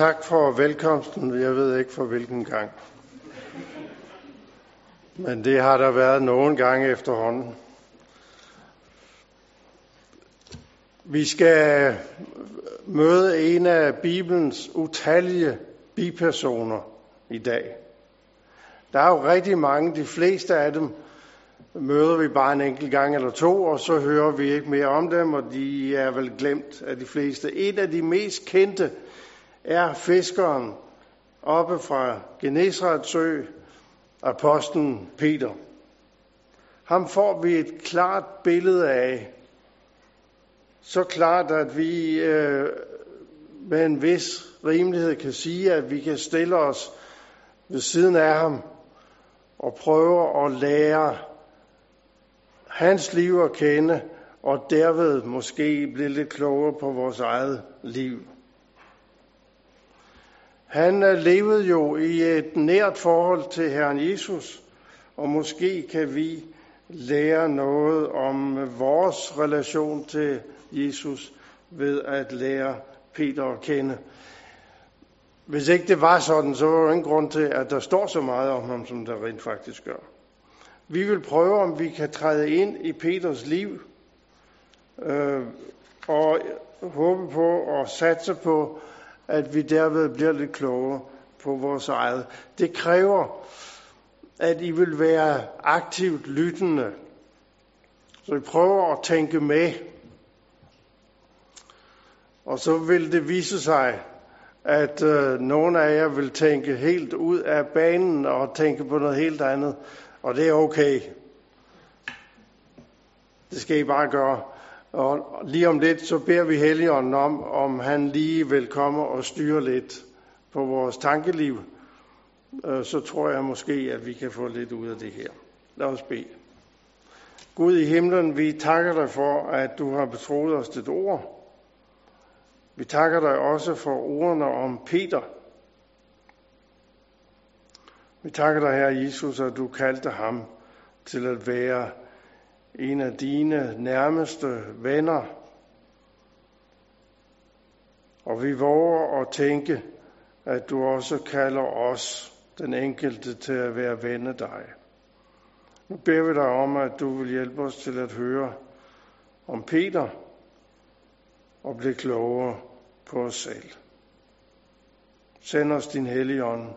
tak for velkomsten. Jeg ved ikke for hvilken gang. Men det har der været nogen gange efterhånden. Vi skal møde en af Bibelens utallige bipersoner i dag. Der er jo rigtig mange, de fleste af dem møder vi bare en enkelt gang eller to, og så hører vi ikke mere om dem, og de er vel glemt af de fleste. En af de mest kendte er fiskeren oppe fra Genesrets sø, apostlen Peter. Ham får vi et klart billede af. Så klart, at vi øh, med en vis rimelighed kan sige, at vi kan stille os ved siden af ham og prøve at lære hans liv at kende, og derved måske blive lidt klogere på vores eget liv. Han øh, levede jo i et nært forhold til Herren Jesus, og måske kan vi lære noget om øh, vores relation til Jesus ved at lære Peter at kende. Hvis ikke det var sådan, så var der ingen grund til, at der står så meget om ham, som der rent faktisk gør. Vi vil prøve, om vi kan træde ind i Peters liv, øh, og håbe på og satse på, at vi derved bliver lidt klogere på vores eget. Det kræver, at I vil være aktivt lyttende. Så I prøver at tænke med. Og så vil det vise sig, at øh, nogle af jer vil tænke helt ud af banen og tænke på noget helt andet. Og det er okay. Det skal I bare gøre. Og lige om lidt, så beder vi Helligånden om, om han lige vil komme og styre lidt på vores tankeliv. Øh, så tror jeg måske, at vi kan få lidt ud af det her. Lad os bede. Gud i himlen, vi takker dig for, at du har betroet os dit ord. Vi takker dig også for ordene om Peter. Vi takker dig, Herre Jesus, at du kaldte ham til at være en af dine nærmeste venner. Og vi våger at tænke, at du også kalder os, den enkelte, til at være ven af dig. Nu beder vi dig om, at du vil hjælpe os til at høre om Peter og blive klogere på os selv. Send os din hellige ånd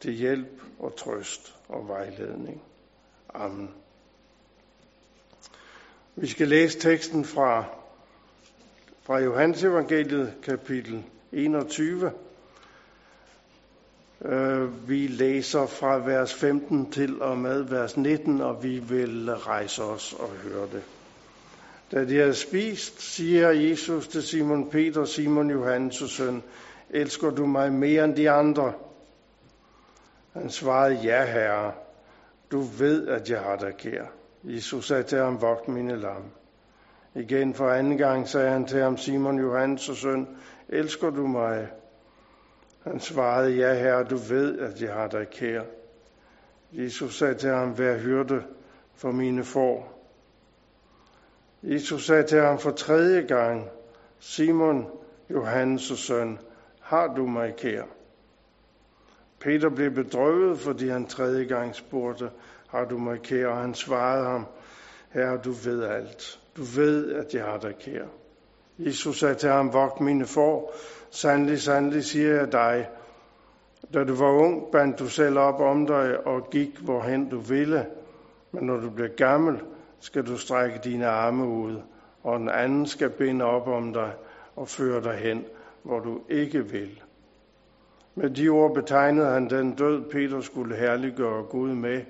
til hjælp og trøst og vejledning. Amen. Vi skal læse teksten fra, fra Johannes evangeliet, kapitel 21. Øh, vi læser fra vers 15 til og med vers 19, og vi vil rejse os og høre det. Da de havde spist, siger Jesus til Simon Peter, Simon Johannes' søn, elsker du mig mere end de andre? Han svarede, ja herre, du ved, at jeg har dig kær. Jesus sagde til ham, vogt mine lam. Igen for anden gang sagde han til ham, Simon Johannes søn, elsker du mig? Han svarede, ja herre, du ved, at jeg har dig kær. Jesus sagde til ham, vær hyrde for mine får. Jesus sagde til ham for tredje gang, Simon Johannes søn, har du mig kær? Peter blev bedrøvet, fordi han tredje gang spurgte, har du mig kær? Og han svarede ham, herre, du ved alt. Du ved, at jeg har dig kær. Jesus sagde til ham, vogt mine får. Sandelig, sandelig siger jeg dig, da du var ung, bandt du selv op om dig og gik, hvorhen du ville. Men når du bliver gammel, skal du strække dine arme ud, og den anden skal binde op om dig og føre dig hen, hvor du ikke vil. Med de ord betegnede han den død, Peter skulle herliggøre Gud med,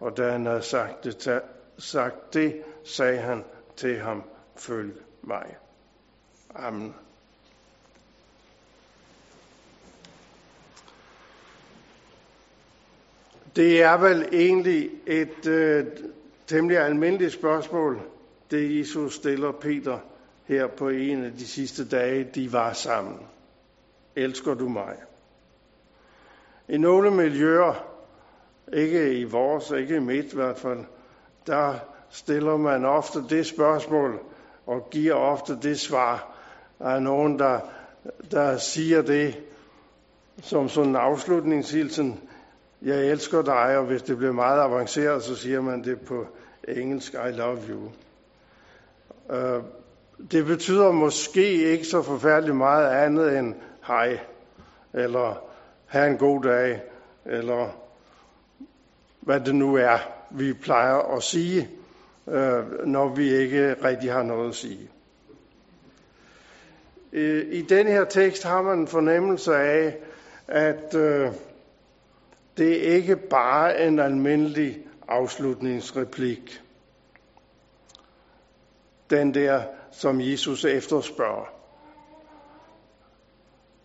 og da han havde sagt det, sagt det sagde han til ham, følg mig. Amen. Det er vel egentlig et øh, temmelig almindeligt spørgsmål, det Jesus stiller Peter her på en af de sidste dage, de var sammen. Elsker du mig? I nogle miljøer, ikke i vores, ikke i mit i hvert fald, der stiller man ofte det spørgsmål og giver ofte det svar. Der er nogen, der, der siger det, som sådan en afslutningshilsen, jeg elsker dig, og hvis det bliver meget avanceret, så siger man det på engelsk, I love you. Øh, det betyder måske ikke så forfærdeligt meget andet end hej, eller have en god dag, eller hvad det nu er, vi plejer at sige, uh, når vi ikke rigtig har noget at sige. I den her tekst har man en fornemmelse af, at øh, det ikke bare er en almindelig afslutningsreplik. Den der, som Jesus efterspørger.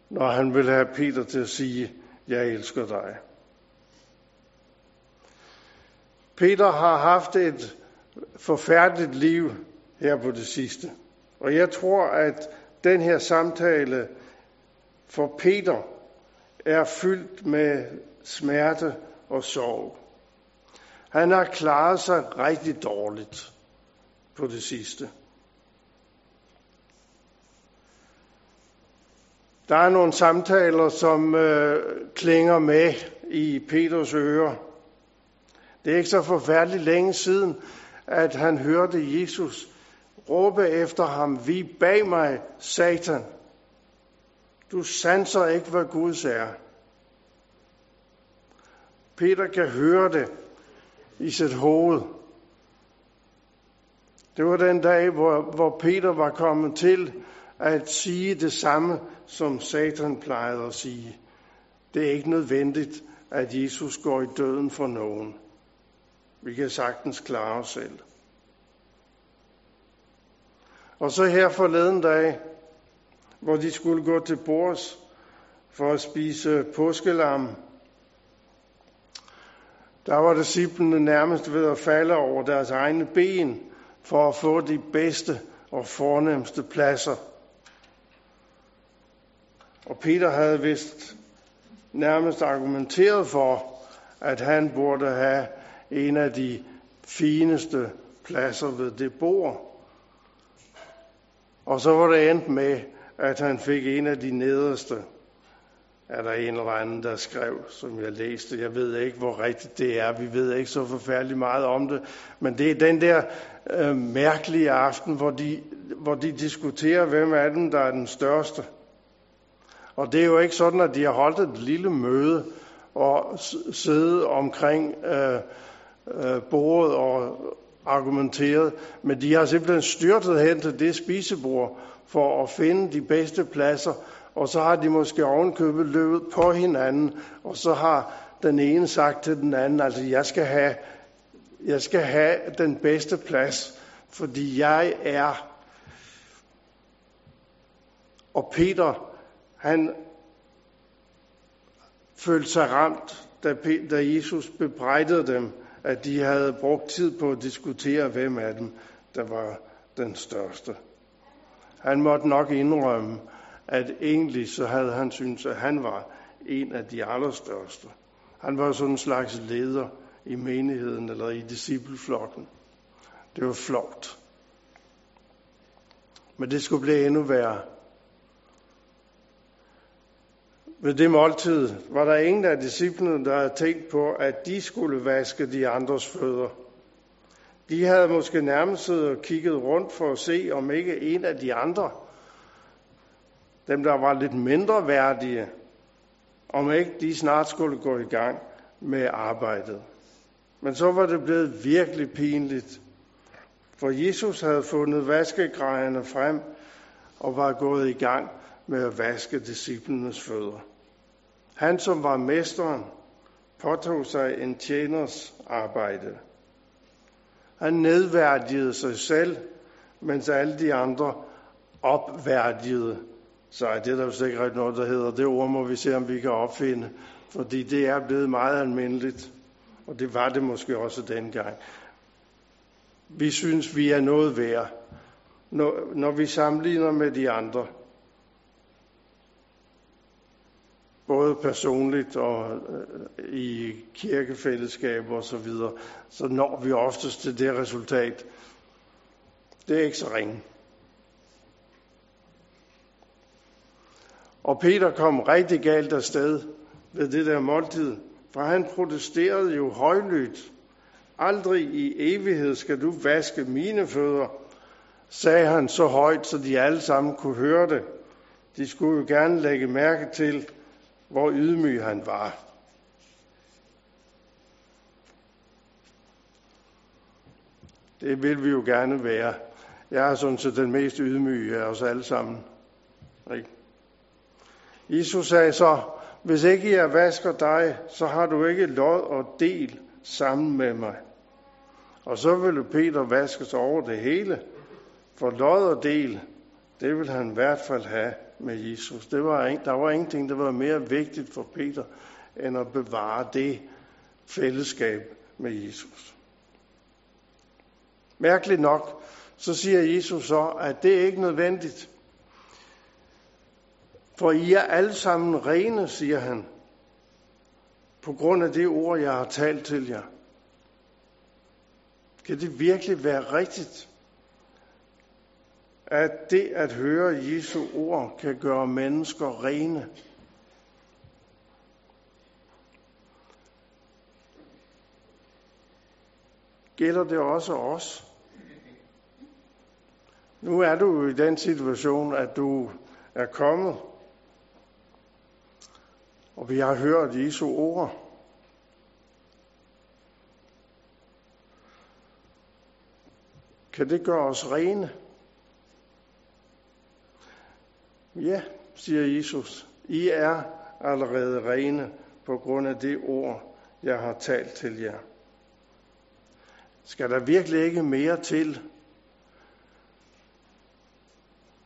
Når han vil have Peter til at sige, jeg elsker dig. Peter har haft et forfærdeligt liv her på det sidste. Og jeg tror, at den her samtale for Peter er fyldt med smerte og sorg. Han har klaret sig rigtig dårligt på det sidste. Der er nogle samtaler, som øh, klinger med i Peters ører. Det er ikke så forfærdeligt længe siden, at han hørte Jesus råbe efter ham, vi bag mig, Satan. Du sanser ikke, hvad Guds er. Peter kan høre det i sit hoved. Det var den dag, hvor, hvor Peter var kommet til at sige det samme, som Satan plejede at sige. Det er ikke nødvendigt, at Jesus går i døden for nogen. Vi kan sagtens klare os selv. Og så her forleden dag, hvor de skulle gå til bords for at spise påskelam, der var disciplene nærmest ved at falde over deres egne ben for at få de bedste og fornemmeste pladser. Og Peter havde vist nærmest argumenteret for, at han burde have en af de fineste pladser ved det bord. Og så var det endt med, at han fik en af de nederste er der en eller anden, der skrev, som jeg læste. Jeg ved ikke, hvor rigtigt det er. Vi ved ikke så forfærdeligt meget om det. Men det er den der øh, mærkelige aften, hvor de, hvor de diskuterer, hvem er den, der er den største. Og det er jo ikke sådan, at de har holdt et lille møde og siddet omkring øh, øh, bordet og argumenteret, men de har simpelthen styrtet hen til det spisebord for at finde de bedste pladser og så har de måske ovenkøbet løbet på hinanden, og så har den ene sagt til den anden, altså jeg skal have, jeg skal have den bedste plads, fordi jeg er. Og Peter, han følte sig ramt, da, da Jesus bebrejdede dem, at de havde brugt tid på at diskutere, hvem af dem, der var den største. Han måtte nok indrømme, at egentlig så havde han syntes, at han var en af de allerstørste. Han var sådan en slags leder i menigheden eller i discipleflokken. Det var flot. Men det skulle blive endnu værre. Ved det måltid var der ingen af disciplene, der havde tænkt på, at de skulle vaske de andres fødder. De havde måske nærmest og kigget rundt for at se, om ikke en af de andre dem der var lidt mindre værdige, om ikke de snart skulle gå i gang med arbejdet. Men så var det blevet virkelig pinligt, for Jesus havde fundet vaskegrejerne frem og var gået i gang med at vaske disciplenes fødder. Han, som var mesteren, påtog sig en tjeners arbejde. Han nedværdigede sig selv, mens alle de andre opværdigede så det er der jo sikkert noget, der hedder. Det ord må vi se, om vi kan opfinde. Fordi det er blevet meget almindeligt. Og det var det måske også dengang. Vi synes, vi er noget værd, når, når vi sammenligner med de andre. Både personligt og øh, i kirkefællesskab og så videre, så når vi oftest til det resultat. Det er ikke så ringe. Og Peter kom rigtig galt afsted ved det der måltid, for han protesterede jo højlydt. Aldrig i evighed skal du vaske mine fødder, sagde han så højt, så de alle sammen kunne høre det. De skulle jo gerne lægge mærke til, hvor ydmyg han var. Det vil vi jo gerne være. Jeg er sådan set den mest ydmyge af os alle sammen. Ikke? Jesus sagde så, hvis ikke jeg vasker dig, så har du ikke lod og del sammen med mig. Og så ville Peter vaskes over det hele. For lod og del, det vil han i hvert fald have med Jesus. Det var, der var ingenting, der var mere vigtigt for Peter, end at bevare det fællesskab med Jesus. Mærkeligt nok, så siger Jesus så, at det er ikke nødvendigt. For I er alle sammen rene, siger han, på grund af det ord, jeg har talt til jer. Kan det virkelig være rigtigt, at det at høre Jesu ord kan gøre mennesker rene? Gælder det også os? Nu er du i den situation, at du er kommet, og vi har hørt Jesu ord. Kan det gøre os rene? Ja, siger Jesus. I er allerede rene på grund af det ord, jeg har talt til jer. Skal der virkelig ikke mere til?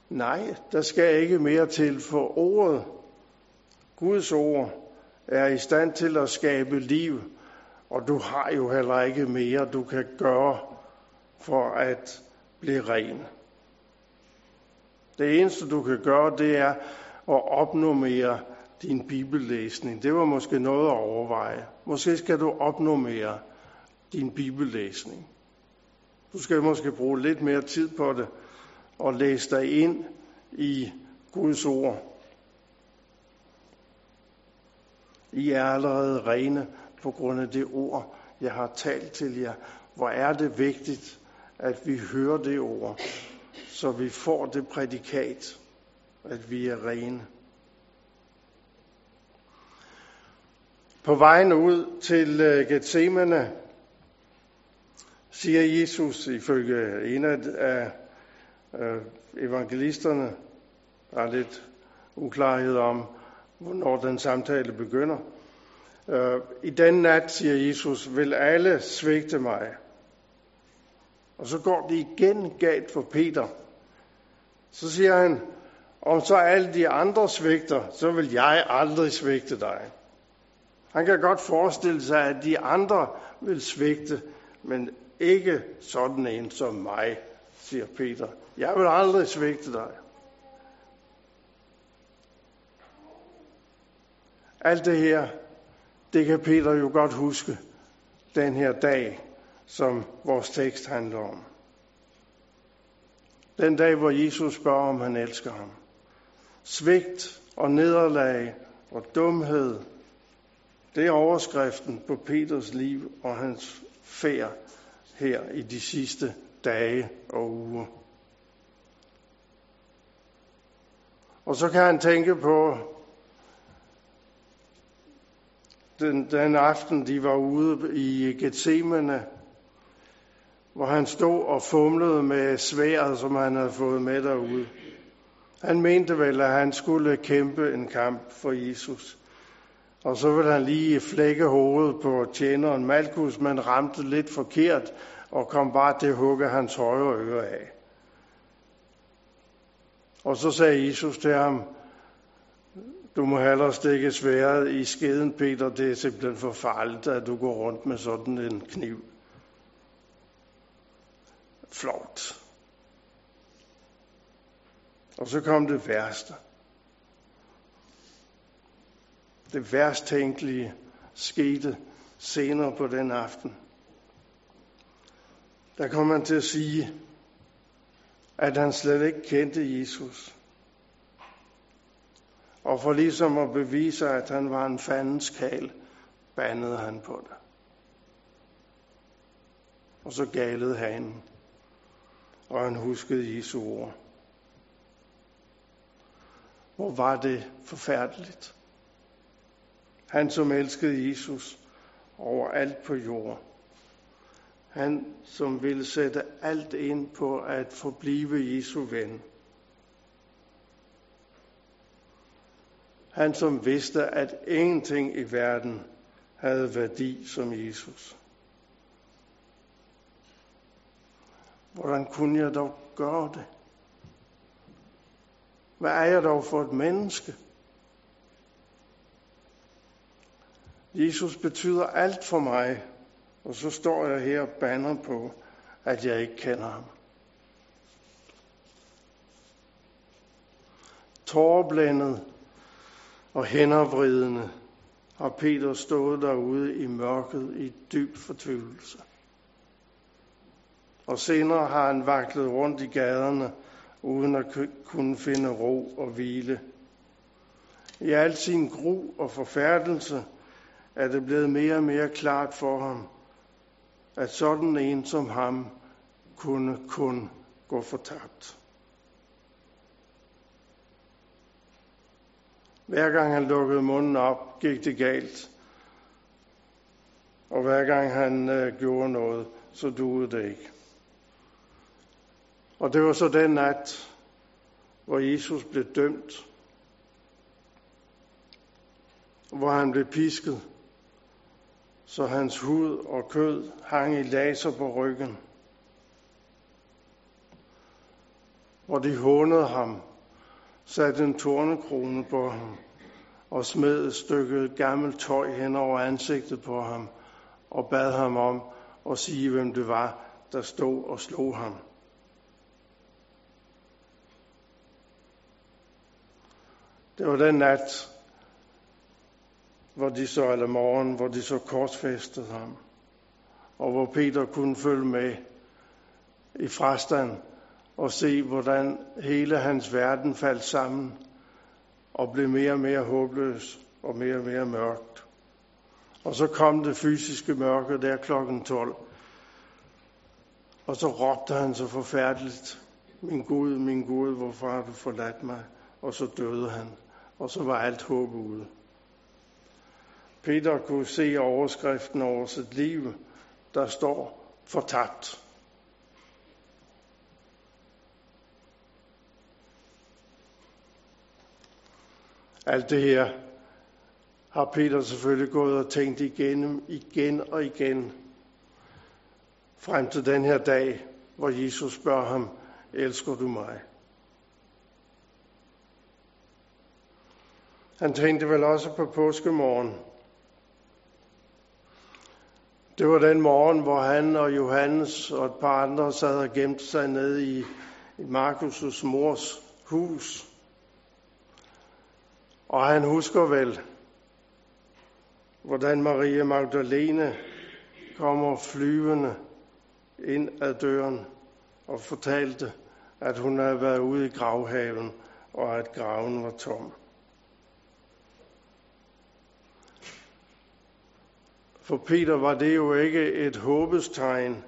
Nej, der skal ikke mere til, for ordet, Guds ord, er i stand til at skabe liv, og du har jo heller ikke mere, du kan gøre for at blive ren. Det eneste, du kan gøre, det er at opnormere din bibellæsning. Det var måske noget at overveje. Måske skal du opnormere din bibellæsning. Du skal måske bruge lidt mere tid på det og læse dig ind i Guds ord. I er allerede rene på grund af det ord, jeg har talt til jer. Hvor er det vigtigt, at vi hører det ord, så vi får det prædikat, at vi er rene. På vejen ud til øh, Gethsemane siger Jesus ifølge en af øh, evangelisterne, der er lidt uklarhed om, hvornår den samtale begynder. Øh, I den nat, siger Jesus, vil alle svigte mig. Og så går det igen galt for Peter. Så siger han, om så alle de andre svigter, så vil jeg aldrig svigte dig. Han kan godt forestille sig, at de andre vil svigte, men ikke sådan en som mig, siger Peter. Jeg vil aldrig svigte dig. Alt det her, det kan Peter jo godt huske den her dag, som vores tekst handler om. Den dag, hvor Jesus spørger, om han elsker ham. Svigt og nederlag og dumhed, det er overskriften på Peters liv og hans færd her i de sidste dage og uger. Og så kan han tænke på den, den aften, de var ude i Gethsemane, hvor han stod og fumlede med sværet, som han havde fået med derude. Han mente vel, at han skulle kæmpe en kamp for Jesus. Og så ville han lige flække hovedet på tjeneren Malkus, men ramte lidt forkert og kom bare til at hugge hans højre øre af. Og så sagde Jesus til ham, du må hellere stikke sværet i skeden, Peter. Det er simpelthen for farligt, at du går rundt med sådan en kniv. Flot. Og så kom det værste. Det værst tænkelige skete senere på den aften. Der kom han til at sige, at han slet ikke kendte Jesus. Og for ligesom at bevise, at han var en fandenskal, bandede han på det. Og så galede han, og han huskede Jesu ord. Hvor var det forfærdeligt. Han, som elskede Jesus over alt på jorden. Han, som ville sætte alt ind på at forblive Jesu ven. Han, som vidste, at ingenting i verden havde værdi som Jesus. Hvordan kunne jeg dog gøre det? Hvad er jeg dog for et menneske? Jesus betyder alt for mig, og så står jeg her og banner på, at jeg ikke kender ham. Tårblændet og hændervridende har Peter stået derude i mørket i dyb fortvivlelse. Og senere har han vaklet rundt i gaderne, uden at kunne finde ro og hvile. I al sin gru og forfærdelse er det blevet mere og mere klart for ham, at sådan en som ham kunne kun gå fortabt. Hver gang han lukkede munden op, gik det galt. Og hver gang han øh, gjorde noget, så duede det ikke. Og det var så den nat, hvor Jesus blev dømt. Hvor han blev pisket, så hans hud og kød hang i laser på ryggen. Hvor de hånede ham, satte en tornekrone på ham og smed et stykke gammelt tøj hen over ansigtet på ham og bad ham om at sige, hvem det var, der stod og slog ham. Det var den nat, hvor de så, eller morgen, hvor de så korsfæstede ham, og hvor Peter kunne følge med i frastand og se, hvordan hele hans verden faldt sammen og blev mere og mere håbløs og mere og mere mørkt. Og så kom det fysiske mørke der klokken 12. Og så råbte han så forfærdeligt, min Gud, min Gud, hvorfor har du forladt mig? Og så døde han og så var alt håb ude. Peter kunne se overskriften over sit liv, der står fortabt. Alt det her har Peter selvfølgelig gået og tænkt igennem igen og igen, frem til den her dag, hvor Jesus spørger ham, elsker du mig? Han tænkte vel også på påskemorgen. Det var den morgen, hvor han og Johannes og et par andre sad og gemte sig ned i, Markus' mors hus. Og han husker vel, hvordan Maria Magdalene kommer flyvende ind ad døren og fortalte, at hun havde været ude i gravhaven, og at graven var tom. For Peter var det jo ikke et håbestegn,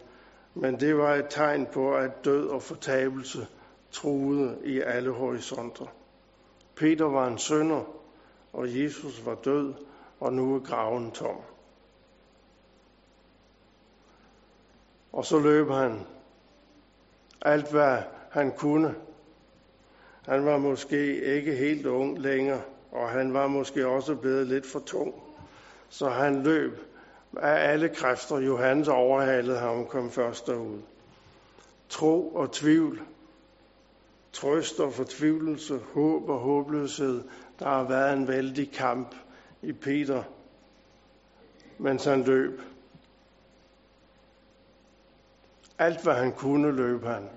men det var et tegn på, at død og fortabelse truede i alle horisonter. Peter var en sønder, og Jesus var død, og nu er graven tom. Og så løb han alt, hvad han kunne. Han var måske ikke helt ung længere, og han var måske også blevet lidt for tung. Så han løb af alle kræfter. Johannes overhalede ham kom først derud. Tro og tvivl, trøst og fortvivlelse, håb og håbløshed. Der har været en vældig kamp i Peter, mens han løb. Alt hvad han kunne løb han,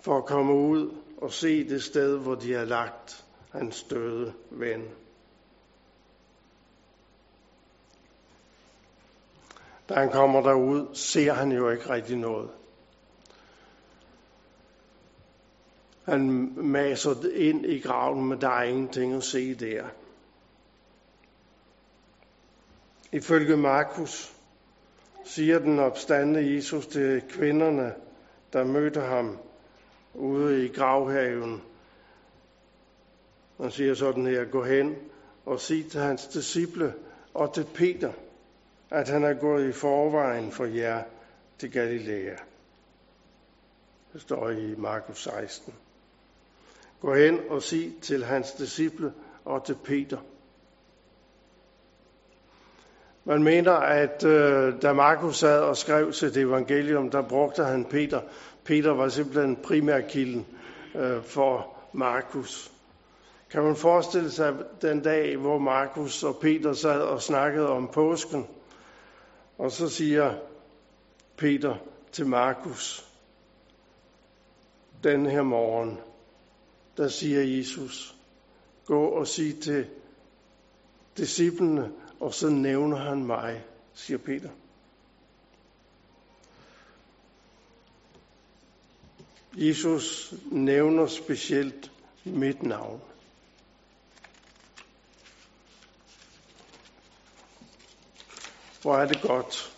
for at komme ud og se det sted, hvor de har lagt hans døde ven. Da han kommer derud, ser han jo ikke rigtig noget. Han maser ind i graven, men der er ingenting at se der. Ifølge Markus siger den opstande Jesus til kvinderne, der mødte ham ude i gravhaven. Han siger sådan her, gå hen og sig til hans disciple og til Peter, at han er gået i forvejen for jer til Galilea. Det står i Markus 16. Gå hen og sig til hans disciple og til Peter. Man mener, at øh, da Markus sad og skrev sit evangelium, der brugte han Peter. Peter var simpelthen primærkilden øh, for Markus. Kan man forestille sig den dag, hvor Markus og Peter sad og snakkede om påsken, og så siger Peter til Markus, den her morgen, der siger Jesus, gå og sig til disciplene, og så nævner han mig, siger Peter. Jesus nævner specielt mit navn. Hvor er det godt.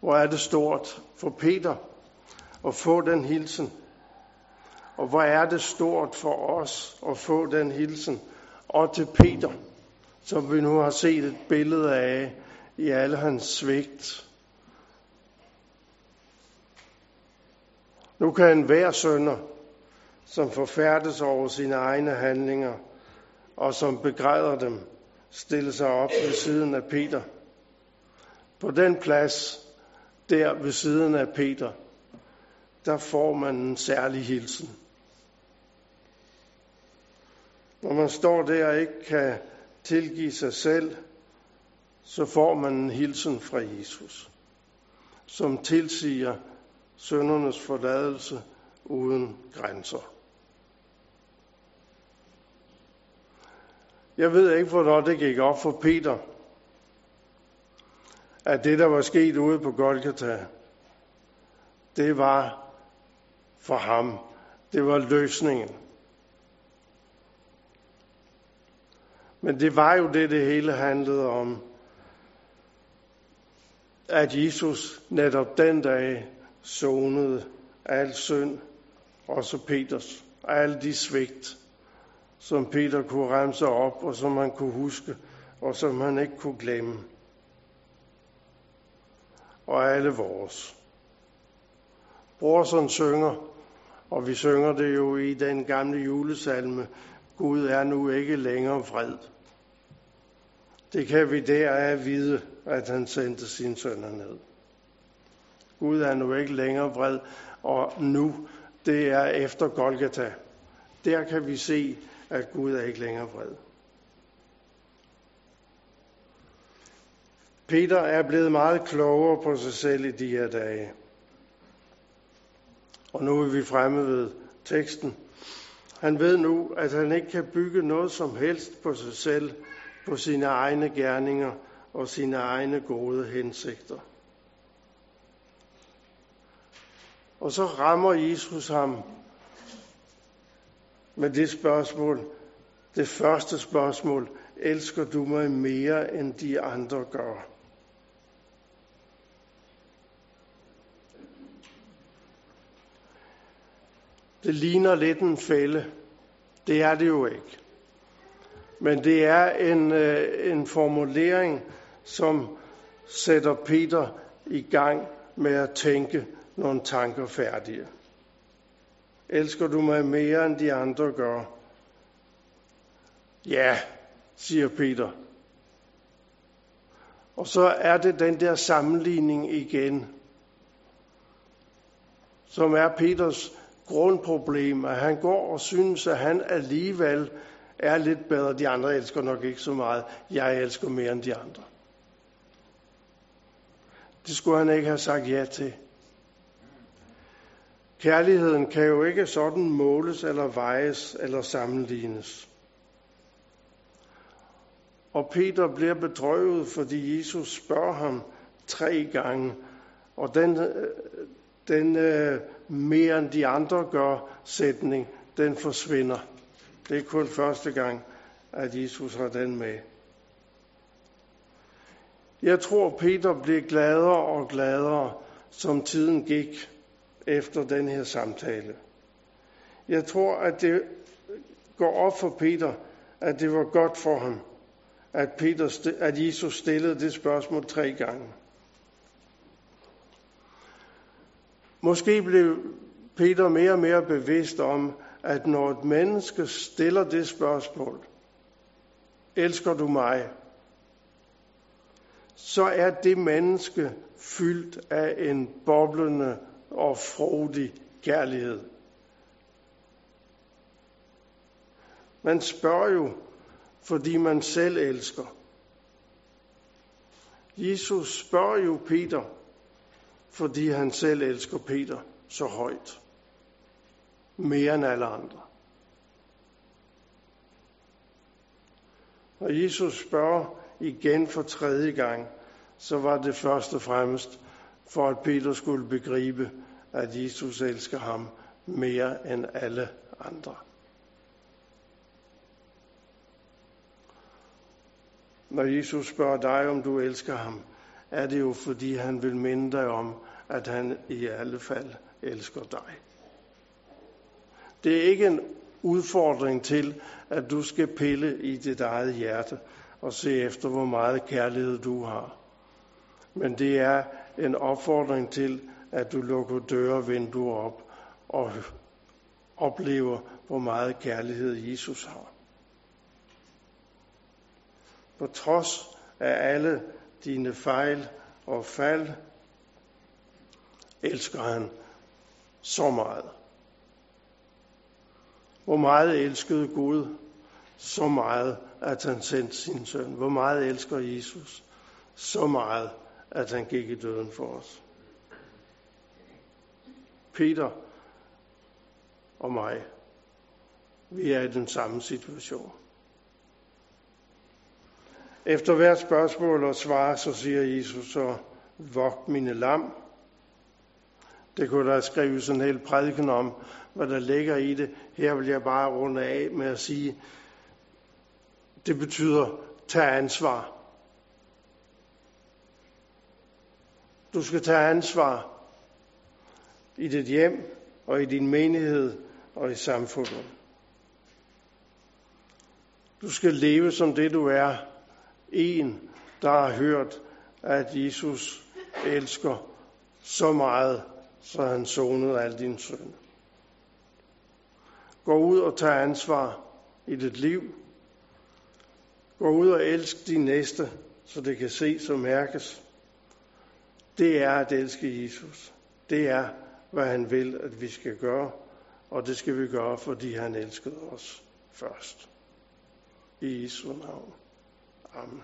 Hvor er det stort for Peter at få den hilsen. Og hvor er det stort for os at få den hilsen. Og til Peter, som vi nu har set et billede af i alle hans svigt. Nu kan en hver sønder, som forfærdes over sine egne handlinger, og som begræder dem, stille sig op ved siden af Peter. På den plads, der ved siden af Peter, der får man en særlig hilsen. Når man står der og ikke kan tilgive sig selv, så får man en hilsen fra Jesus, som tilsiger søndernes forladelse uden grænser. Jeg ved ikke, hvornår det gik op for Peter, at det, der var sket ude på Golgata, det var for ham. Det var løsningen. Men det var jo det, det hele handlede om. At Jesus netop den dag sonede al synd, også Peters, alle de svigt, som Peter kunne remse op, og som han kunne huske, og som han ikke kunne glemme. Og alle vores. Brorson synger, og vi synger det jo i den gamle julesalme, Gud er nu ikke længere fred. Det kan vi deraf vide, at han sendte sin søn ned. Gud er nu ikke længere vred, og nu, det er efter Golgata. Der kan vi se, at Gud er ikke længere vred. Peter er blevet meget klogere på sig selv i de her dage. Og nu er vi fremme ved teksten. Han ved nu, at han ikke kan bygge noget som helst på sig selv, på sine egne gerninger og sine egne gode hensigter. Og så rammer Jesus ham med det spørgsmål, det første spørgsmål, elsker du mig mere end de andre gør? Det ligner lidt en fælde. Det er det jo ikke. Men det er en, øh, en formulering, som sætter Peter i gang med at tænke nogle tanker færdige. Elsker du mig mere end de andre gør? Ja, siger Peter. Og så er det den der sammenligning igen, som er Peters grundproblem, at han går og synes, at han alligevel er lidt bedre. De andre elsker nok ikke så meget. Jeg elsker mere end de andre. Det skulle han ikke have sagt ja til. Kærligheden kan jo ikke sådan måles eller vejes eller sammenlignes. Og Peter bliver bedrøvet, fordi Jesus spørger ham tre gange. Og den, øh, den øh, mere end de andre gør sætning, den forsvinder. Det er kun første gang, at Jesus har den med. Jeg tror, Peter blev gladere og gladere, som tiden gik efter den her samtale. Jeg tror, at det går op for Peter, at det var godt for ham, at, Peter, at Jesus stillede det spørgsmål tre gange. Måske blev Peter mere og mere bevidst om, at når et menneske stiller det spørgsmål, elsker du mig? Så er det menneske fyldt af en boblende og frodig kærlighed. Man spørger jo, fordi man selv elsker. Jesus spørger jo Peter, fordi han selv elsker Peter så højt. Mere end alle andre. Og Jesus spørger igen for tredje gang, så var det først og fremmest for, at Peter skulle begribe, at Jesus elsker ham mere end alle andre. Når Jesus spørger dig, om du elsker ham, er det jo fordi han vil minde dig om, at han i alle fald elsker dig. Det er ikke en udfordring til, at du skal pille i dit eget hjerte og se efter, hvor meget kærlighed du har. Men det er en opfordring til, at du lukker døre og vinduer op og oplever, hvor meget kærlighed Jesus har. På trods af alle dine fejl og fald, elsker han så meget. Hvor meget elskede Gud så meget, at han sendte sin søn. Hvor meget elsker Jesus så meget, at han gik i døden for os. Peter og mig, vi er i den samme situation. Efter hvert spørgsmål og svar, så siger Jesus så, vogt mine lam. Det kunne der skrives en hel prædiken om, hvad der ligger i det. Her vil jeg bare runde af med at sige, det betyder, tag ansvar. Du skal tage ansvar i dit hjem og i din menighed og i samfundet. Du skal leve som det du er. En, der har hørt, at Jesus elsker så meget, så han sonede al din synder. Gå ud og tag ansvar i dit liv. Gå ud og elsk din næste, så det kan ses og mærkes. Det er at elske Jesus. Det er, hvad han vil, at vi skal gøre. Og det skal vi gøre, fordi han elskede os først. I Jesu navn. Amen.